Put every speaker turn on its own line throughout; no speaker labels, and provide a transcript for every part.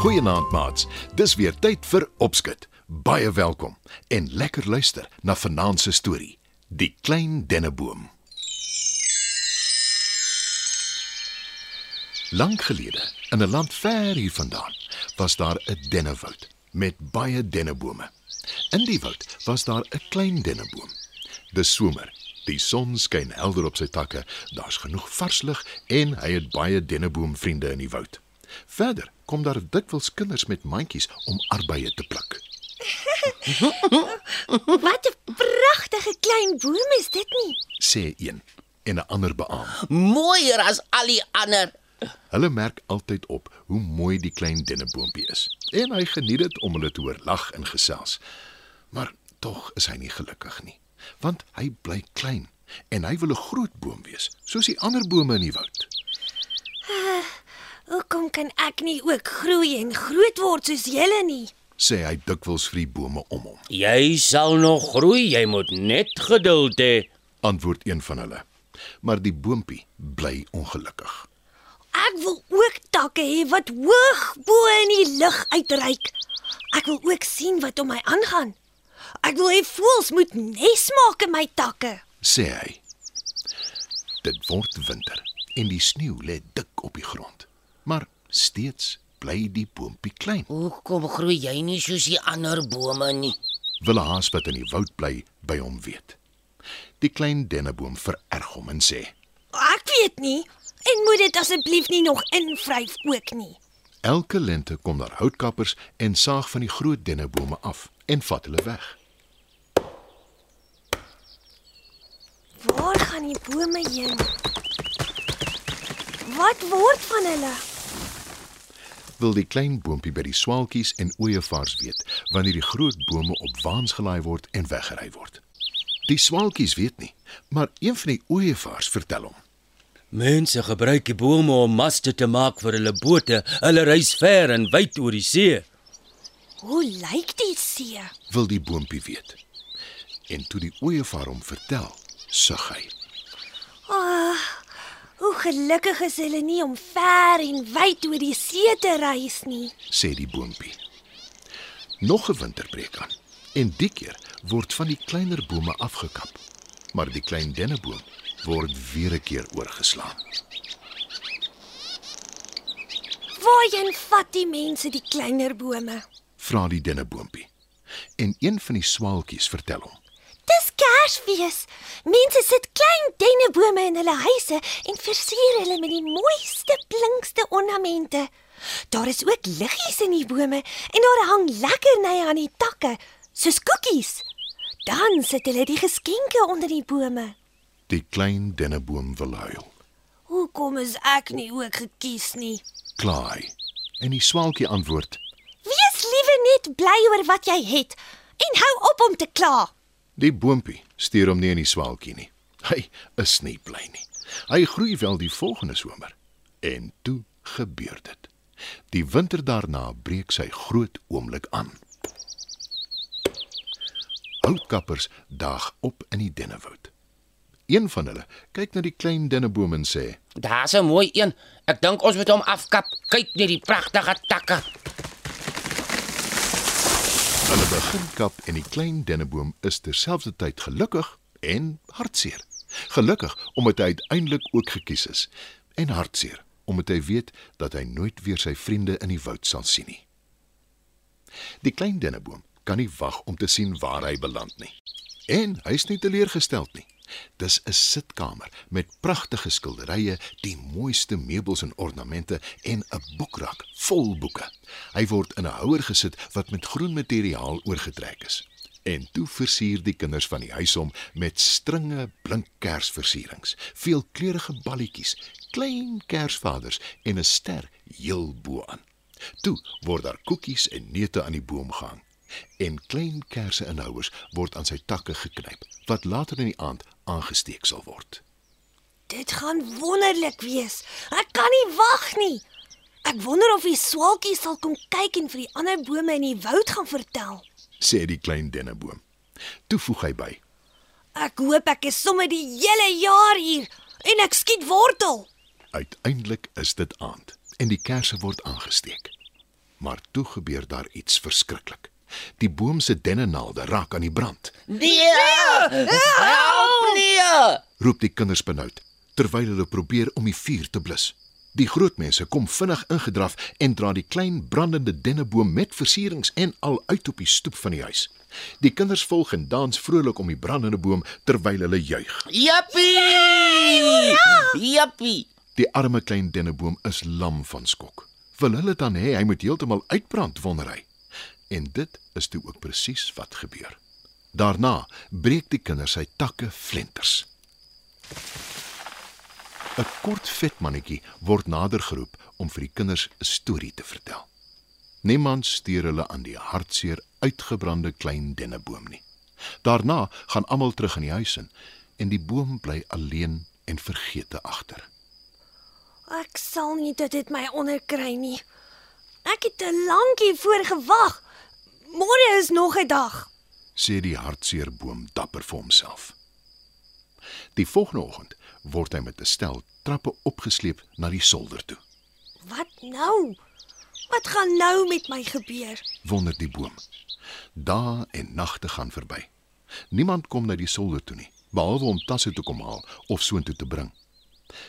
Goeienaand maats. Dis weer tyd vir opskud. Baie welkom en lekker luister na vanaand se storie. Die klein denneboom. Lank gelede, in 'n land ver hier vandaan, was daar 'n dennewoud met baie dennebome. In die woud was daar 'n klein denneboom. Dis somer. Die son skyn helder op sy takke. Daar's genoeg vars lug en hy het baie denneboomvriende in die woud. Verder kom daar dikwels kinders met mandjies om arbeie te pluk.
Wat 'n pragtige klein boom is dit nie?
Sê een en 'n ander beamoen.
Mooier as al die ander.
Hulle merk altyd op hoe mooi die klein denneboompie is. En hy geniet dit om hulle te hoor lag en gesels. Maar tog is hy nie gelukkig nie, want hy bly klein en hy wil 'n groot boom wees, soos die ander bome in die woud.
Kan ek nie ook groei en groot word soos julle nie?
Sê hy dikwels vir die bome om hom.
Jy sal nog groei, jy moet net geduld hê.
Antwoord een van hulle. Maar die boompie bly ongelukkig.
Ek wil ook takke hê wat hoog bo in die lug uitreik. Ek wil ook sien wat om my aangaan. Ek wil hê voëls moet nes maak in my takke.
sê hy. Dit word winter en die sneeu lê dik op die grond. Maar steeds bly die boompie klein.
Hoekom groei jy nie soos die ander bome nie?
Wil 'n haas wat in die woud bly by hom weet. Die klein denneboom vererg hom en sê:
Ek weet nie en moet dit asseblief nie nog invryf ook nie.
"Elke lente kom daar houtkappers en saag van die groot dennebome af en vat hulle weg.
Waar gaan die bome heen? Wat word van hulle?
Wil die klein boompie by die swaalkies en ooevaars weet wanneer die groot bome op waans gelaai word en weggery word. Die swaalkies weet nie, maar een van die ooevaars vertel hom.
Mense gebruik die bome om maste te maak vir hulle bote. Hulle reis ver en wyd oor die see.
Hoe lyk die see?
Wil die boompie weet. En toe die ooevaar hom vertel, sug hy.
Hoe gelukkig is hulle nie om ver en wyd oor die see te reis nie.
sê die boompie. Nog 'n winter breek aan en die keer word van die kleiner bome afgekap. Maar die klein denneboom word weer 'n keer oorgeslaan.
Waarheen vat die mense die kleiner bome?
Vra die denneboompie. En een van die swaalkies vertel hom.
Dis Kersfees. Mense sit klein dennebome in hulle huise en versier hulle met die mooiste, blinkste ornamente. Daar is ook liggies in die bome en daar hang lekkernye aan die takke, soos koekies. Dan sit hulle die geskenke onder die bome.
Die klein denneboom wil huil.
Hoekom is ek nie ook gekies nie?
Kla hy. En die swaalkie antwoord:
Wees liewe net bly oor wat jy het en hou op om te kla.
"Die boompie stuur hom nie in die swaalkie nie. Hy is nie bly nie. Hy groei wel die volgende somer. En toe gebeur dit. Die winter daarna breek sy groot oomblik aan. Houtkappers daag op in die dennewoud. Een van hulle kyk na die klein denneboom en sê:
Daar's 'n mooi een. Ek dink ons moet hom afkap. Kyk net die pragtige takke.
Hulle begin kap en die klein denneboom is terselfdertyd gelukkig en hartseer. Gelukkig omdat hy uiteindelik ook gekies is en hartseer omdat hy weet dat hy nooit weer sy vriende in die woud sal sien nie. Die klein denneboom kan nie wag om te sien waar hy beland nie. En hy's nie teleurgesteld nie. Dis 'n sitkamer met pragtige skilderye, die mooiste meubels en ornamente en 'n boekrak vol boeke. Hy word in 'n houer gesit wat met groen materiaal oorgetrek is. En toe versier die kinders van die huis hom met stringe blink kersversierings, veelkleurige balletjies, klein kersvaders en 'n ster heel bo aan. Toe word daar koekies en neute aan die boom gehang en klein kersse in houers word aan sy takke geknyp wat later in die aand aangesteek sal word.
Dit gaan wonderlik wees. Ek kan nie wag nie. Ek wonder of die swaalkie sal kom kyk en vir die ander bome in die woud gaan vertel.
sê die klein denneboom. Toe voeg hy by:
Ek hoop ek is sommer die hele jaar hier en ek skiet wortel.
Uiteindelik is dit aand en die kersse word aangesteek. Maar toe gebeur daar iets verskriklik. Die boom se dennenaalde raak aan die brand.
Nee! Help nee!
Roep die kinders benoud terwyl hulle probeer om die vuur te blus. Die groot mense kom vinnig ingedraf en dra die klein brandende denneboom met versierings en al uit op die stoep van die huis. Die kinders volg en dans vrolik om die brandende boom terwyl hulle juig.
Jappie! Jappie!
Die arme klein denneboom is lam van skok. Wil hulle dan hê hy moet heeltemal uitbrand wonder hy? En dit is toe ook presies wat gebeur. Daarna breek die kinders sy takke flenters. 'n Kort vet mannetjie word nader geroep om vir die kinders 'n storie te vertel. Niemand steur hulle aan die hartseer uitgebrande klein denneboom nie. Daarna gaan almal terug in die huis in en die boom bly alleen en vergete agter.
Ek sal nie dit dit my onderkry nie. Ek het te lank hiervoor gewag. Môre is nog 'n dag.
sê die hartseer boom dapper vir homself. Die volgende oggend word hy met 'n stel trappe opgesleep na die solder toe.
Wat nou? Wat gaan nou met my gebeur?
Wonder die boom. Dae en nagte gaan verby. Niemand kom na die solder toe nie, behalwe om tasse te kom haal of soontoe te bring.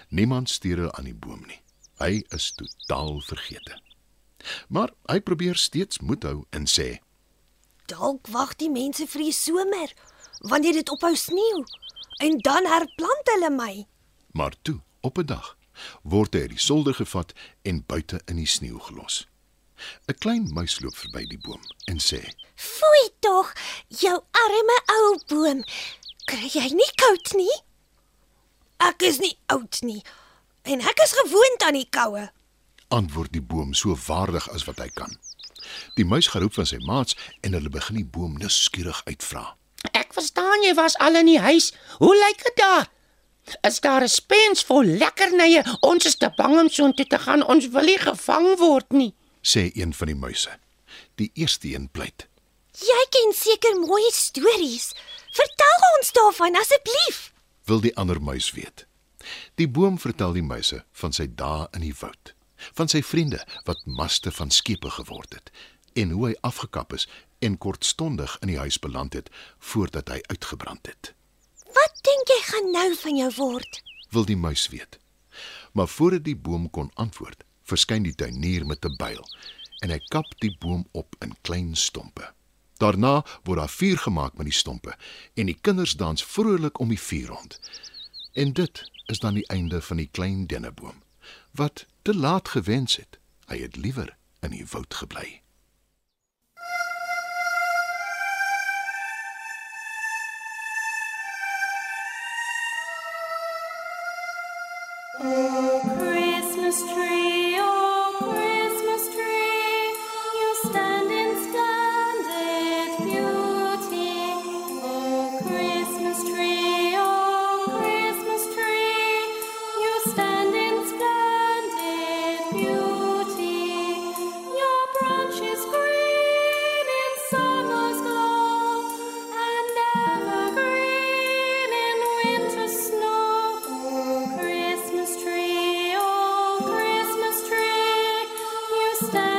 Niemand stuur hulle aan die boom nie. Hy is totaal vergete. Maar hy probeer steeds moed hou en sê:
Dalk wag die mense vir die somer, wanneer dit ophou sneeu, en dan herplant hulle my.
Maar toe, op 'n dag, word hy uit die solder gevat en buite in die sneeu gelos. 'n Klein muis loop verby die boom en sê:
Foei tog, jou arme ou boom. Kry jy nie koud nie? Ek is nie oud nie en ek is gewoond aan die koue.
antwoord die boom so waardig as wat hy kan. Die muis geroep van sy maats en hulle begin die boom nuuskierig uitvra.
Ek verstaan jy was al in die huis. Hoe lyk dit daar? Is daar 'n spens vol lekkernye? Ons is te bang om so intoe te gaan. Ons wil nie gevang word nie.
sê een van die muise. Die eerste een pleit.
Jy ken seker mooi stories. Vertel ons daarvan asseblief.
Wil die ander muis weet. Die boom vertel die muise van sy dae in die woud, van sy vriende wat maste van skepe geword het en hoe hy afgekap is en kortstondig in die huis beland het voordat hy uitgebrand het.
Wat dink jy gaan nou van jou word?
Wil die muis weet. Maar voordat die boom kon antwoord, verskyn die tuinier met 'n byl en hy kap die boom op in klein stompe. Daarna word daar vuur gemaak met die stompe en die kinders dans vrolik om die vuur rond. En dit is dan die einde van die klein denneboom wat te laat gewens het. Hy het liewer in die woud gebly.
Christmas tree, understand.